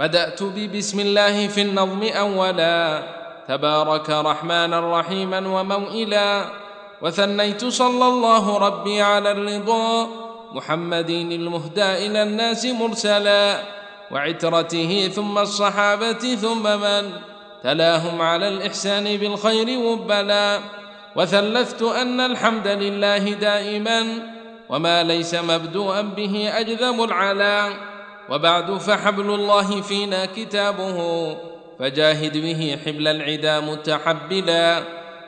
بدأت ببسم الله في النظم أولا. تبارك رحمانا رحيما وموئلا. وثنيت صلى الله ربي على الرضا. محمد المهدى إلى الناس مرسلا. وعترته ثم الصحابة ثم من. تلاهم على الإحسان بالخير وبلا. وثلثت أن الحمد لله دائما. وما ليس مبدوءا به اجذم العلا. وبعد فحبل الله فينا كتابه فجاهد به حبل العدا متحبلا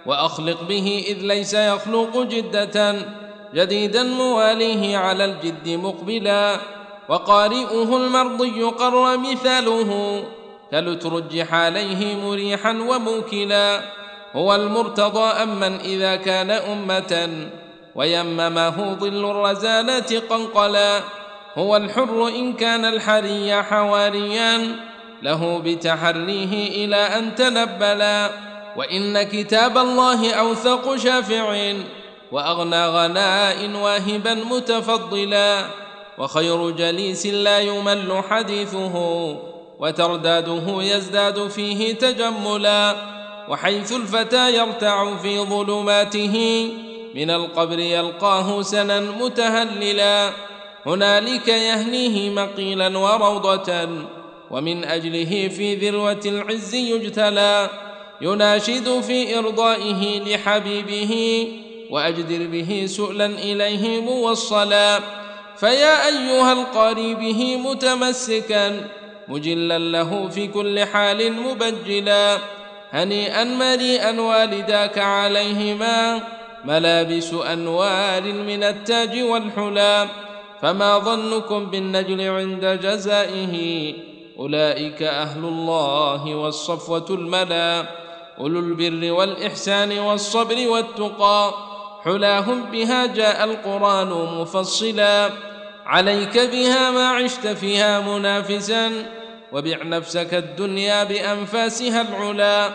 وأخلق به إذ ليس يخلق جدة جديدا مواليه على الجد مقبلا. وقارئه المرضي قر مثاله كلترجح عليه مريحا وموكلا. هو المرتضى أمن إذا كان أمة ويممه ظل الرزالة قنقلا. هو الحر إن كان الحري حواريا له بتحريه إلى أن تنبلا. وإن كتاب الله أوثق شافع وأغنى غناء واهبا متفضلا. وخير جليس لا يمل حديثه. وترداده يزداد فيه تجملا. وحيث الفتى يرتع في ظلماته. من القبر يلقاه سنا متهللا. هنالك يهنيه مقيلا وروضة ومن أجله في ذروة العز يجتلى يناشد في إرضائه لحبيبه وأجدر به سؤلا إليه موصلا فيا أيها القاري به متمسكا مجلا له في كل حال مبجلا هنيئا مريئا والداك عليهما ملابس أنوار من التاج والحلا. فما ظنكم بالنجل عند جزائه اولئك أهل الله والصفوه الملا اولو البر والاحسان والصبر والتقى حلاهم بها جاء القران مفصلا عليك بها ما عشت فيها منافسا وبع نفسك الدنيا بانفاسها العلا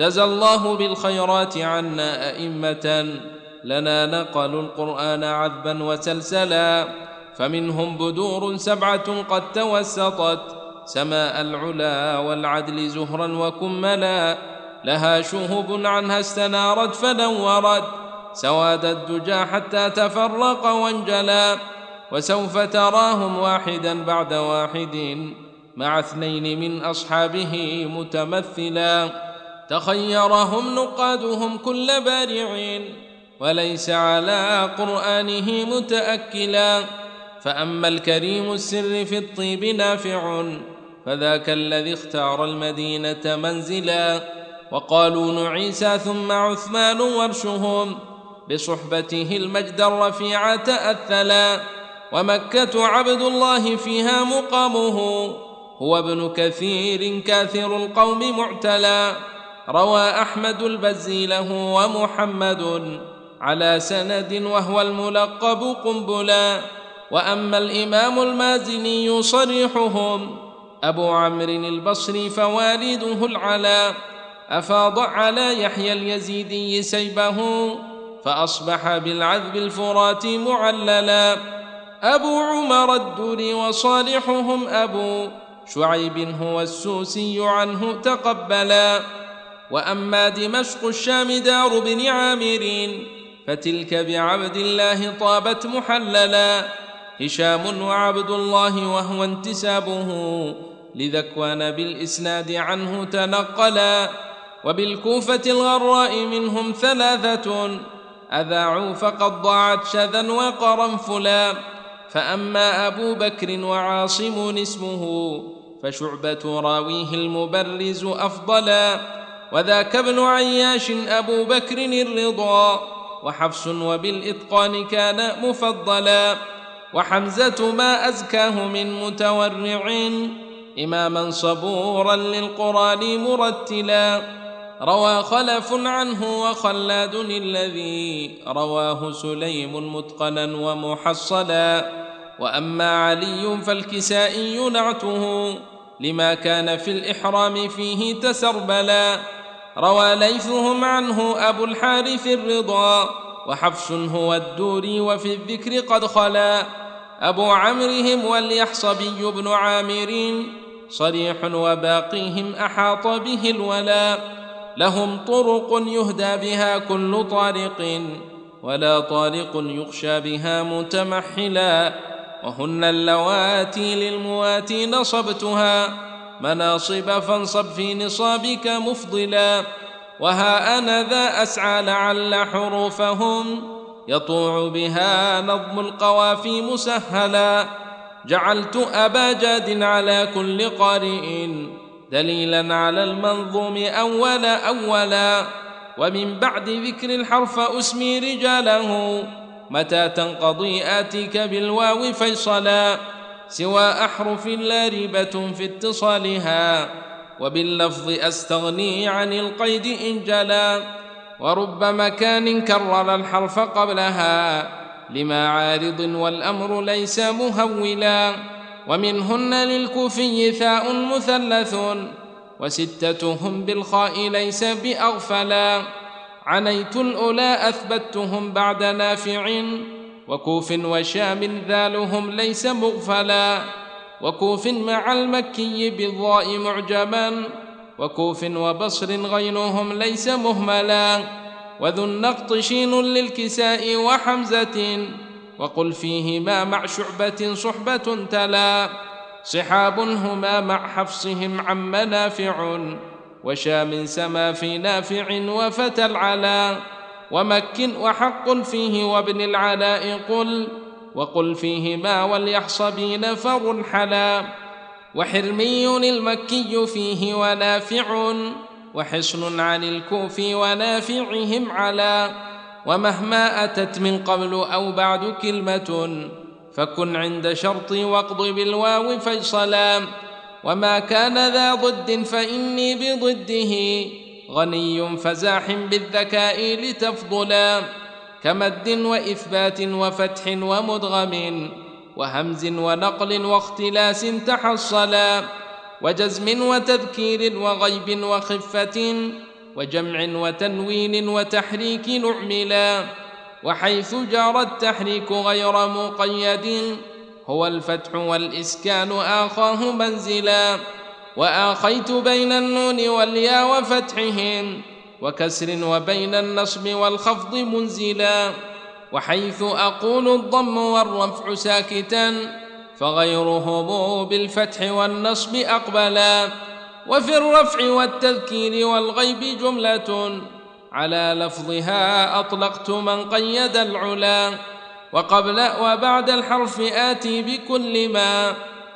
جزى الله بالخيرات عنا ائمه لنا نقلوا القران عذبا وسلسلا فمنهم بدور سبعة قد توسطت سماء العلا والعدل زهرا وكملا لها شهب عنها استنارت فنورت سواد الدجى حتى تفرق وانجلى وسوف تراهم واحدا بعد واحد مع اثنين من أصحابه متمثلا تخيرهم نقادهم كل بارع وليس على قرآنه متأكلا فأما الكريم السر في الطيب نافع فذاك الذي اختار المدينة منزلا. وقالون عيسى ثم عثمان ورشهم بصحبته المجد الرفيع تأثلا. ومكة عبد الله فيها مقامه هو ابن كثير كاثر القوم معتلى روى أحمد البزي له ومحمد على سند وهو الملقب قنبلا. وأما الإمام المازني صريحهم أبو عمرو البصري فوالده العلا أفاض على يحيى اليزيدي سيبه فأصبح بالعذب الفرات معللا. أبو عمر الدوري وصالحهم أبو شعيب هو السوسي عنه تقبلا. وأما دمشق الشام دار بن عامر فتلك بعبد الله طابت محللا. هشام وعبد الله وهو انتسابه لذكوان بالإسناد عنه تنقلا وبالكوفة الغراء منهم ثلاثة أذاعوا فقد ضاعت شذا وقرنفلا فأما أبو بكر وعاصم اسمه فشعبة راويه المبرز أفضلا وذاك ابن عياش أبو بكر الرضا وحفص وبالإتقان كان مفضلا وحمزة ما أزكاه من متورع إماما صبورا للقرآن مرتلا روى خلف عنه وخلاد الذي رواه سليم متقنا ومحصلا وأما علي فالكسائي نعته لما كان في الإحرام فيه تسربلا روى ليثهم عنه أبو الحارث الرضا وحفص هو الدوري وفي الذكر قد خلا. أبو عمرهم واليحصبي بن عامر صريح وباقيهم أحاط به الولاء لهم طرق يهدى بها كل طارق ولا طارق يخشى بها متمحلا. وهن اللواتي للمواتي نصبتها. مناصب فانصب في نصابك مفضلا. وها أنا ذا اسعى لعل حروفهم يطوع بها نظم القوافي مسهلا جعلت ابا جاد على كل قارئ دليلا على المنظوم اولا اولا ومن بعد ذكر الحرف اسمي رجاله متى تنقضي آتيك بالواو فيصلا سوى أحرف لا ريبة في اتصالها وباللفظ أستغني عن القيد إن جلا ورب مكان كرر الحرف قبلها لما عارض والأمر ليس مهولا ومنهن للكوفي ثاء مثلث وستتهم بالخاء ليس بأغفلا. عنيت الأولى أثبتهم بعد نافع وكوف وشام ذالهم ليس مغفلا. وكوف مع المكي بالضاء معجما وكوف وبصر غينهم ليس مهملا وذو النقط شين للكساء وحمزة وقل فيهما مع شعبة صحبة تلا صحاب هما مع حفصهم عم نافع وشام سما في نافع وفتى العلا ومك وحق فيه وابن العلاء قل وقل فيهما واليحصبين فرنحلا وحرمي المكي فيه ونافع وحصن عن الكوف ونافعهم على ومهما أتت من قبل أو بعد كلمة فكن عند شرط واقض بالواو فيصلا وما كان ذا ضد فإني بضده غني فزاح بالذكاء لتفضلا كمد وإثبات وفتح ومدغم وهمز ونقل واختلاس تحصلا وجزم وتذكير وغيب وخفة وجمع وتنوين وتحريك نعملا وحيث جرى التحريك غير مقيد هو الفتح والإسكان آخاه منزلا وآخيت بين النون والياء وفتحهم وكسر وبين النصب والخفض منزلا وحيث أقول الضم والرفع ساكتا فغيرهم بالفتح والنصب أقبلا وفي الرفع والتذكير والغيب جملة على لفظها أطلقت من قيد العلا وقبل وبعد الحرف آتي بكل ما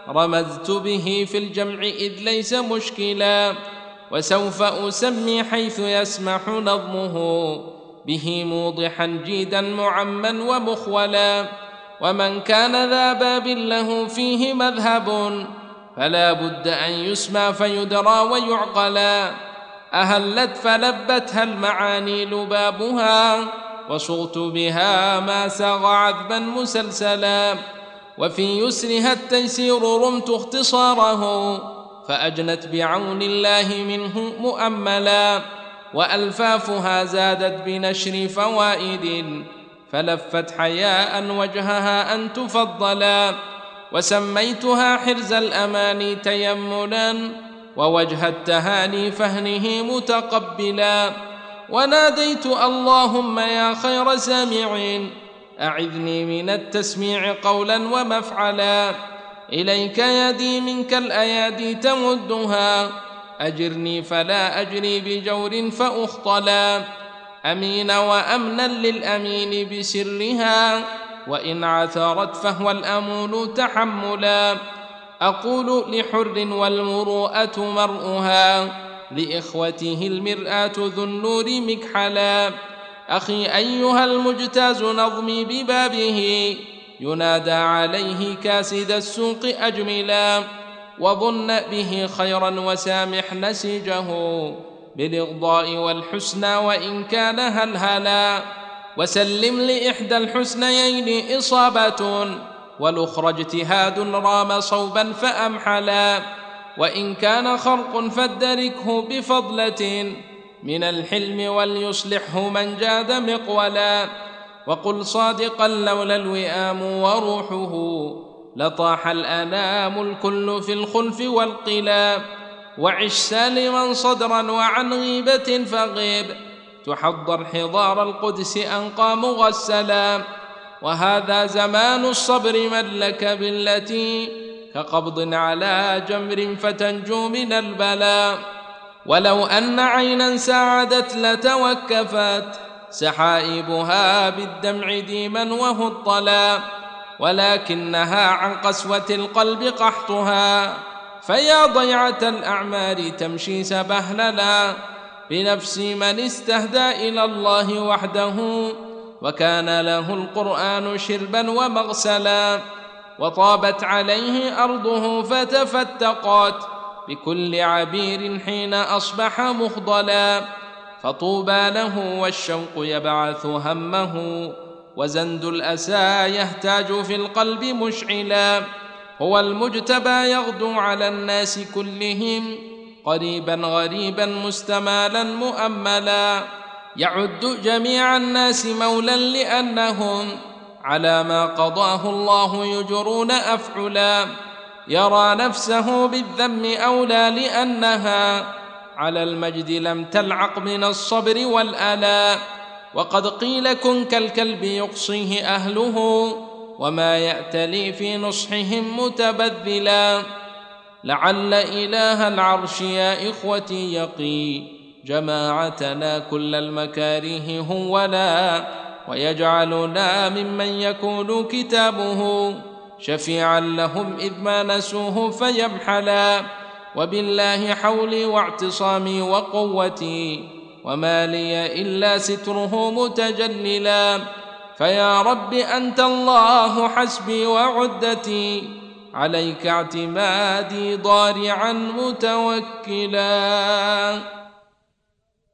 رمزت به في الجمع إذ ليس مشكلا. وسوف أسمي حيث يسمح نظمه به موضحا جيدا معما ومخولا. ومن كان ذا باب له فيه مذهب فلا بد أن يسمى فيدرى ويعقلا. أهلت فلبتها المعاني لبابها وصغت بها ما ساغ عذبا مسلسلا. وفي يسرها التيسير رمت اختصاره. فأجنت بعون الله منه مؤملا وألفافها زادت بنشر فوائد فلفت حياء وجهها أن تفضلا. وسميتها حرز الأماني تيمنا ووجه التهاني فهنه متقبلا. وناديت اللهم يا خير سامعين أعذني من التسميع قولا ومفعلا. إليك يدي منك الأيادي تمدها. أجرني فلا أجري بجور فأخطلا. أمين وأمنا للأمين بسرها. وإن عثرت فهو الأمون تحملا. أقول لحر والمروءة مرؤها. لإخوته المرآة ذو النور مكحلا. أخي أيها المجتاز نظمي ببابه. ينادى عليه كاسد السوق أجملا وظن به خيرا وسامح نسيجه بالإغضاء والحسنى وإن كان هلهلا وسلم لإحدى الحسنيين إصابة والأخرى اجتهاد رام صوبا فأمحلا وإن كان خرق فادركه بفضلة من الحلم وليصلحه من جاد مقولا وقل صادقا لولا الوئام وروحه لطاح الأنام الكل في الخلف والقلا وعش سالما صدرا وعن غيبة فغيب. تحضر حضار القدس انقى مغسلا وهذا زمان الصبر من لك بالتي كقبض على جمر فتنجو من البلاء. ولو أن عينا ساعدت لتوكفت. سحائبها بالدمع ديما وهو الطلا ولكنها عن قسوة القلب قحطها. فيا ضيعة الأعمار تمشي سبهللا بنفس من استهدى إلى الله وحده وكان له القرآن شربا ومغسلا. وطابت عليه أرضه فتفتقت بكل عبير حين أصبح مخضلا. فطوبى له والشوق يبعث همه وزند الأسى يهتاج في القلب مشعلا هو المجتبى يغدو على الناس كلهم قريبا غريبا مستمالا مؤملا يعد جميع الناس مولا لأنهم على ما قضاه الله يجرون أفعلا يرى نفسه بالذم أولى لأنها على المجد لم تلعق من الصبر والالاء وقد قيل كن كالكلب يقصيه أهله وما ياتلي في نصحهم متبذلا. لعل إله العرش يا إخوتي يقي جماعتنا كل المكاره هولا. ويجعلنا ممن يكون كتابه شفيعا لهم إذ ما نسوه فيمحلا. وبالله حولي واعتصامي وقوتي وما لي إلا ستره متجللا فيا رب أنت الله حسبي وعدتي عليك اعتمادي ضارعا متوكلا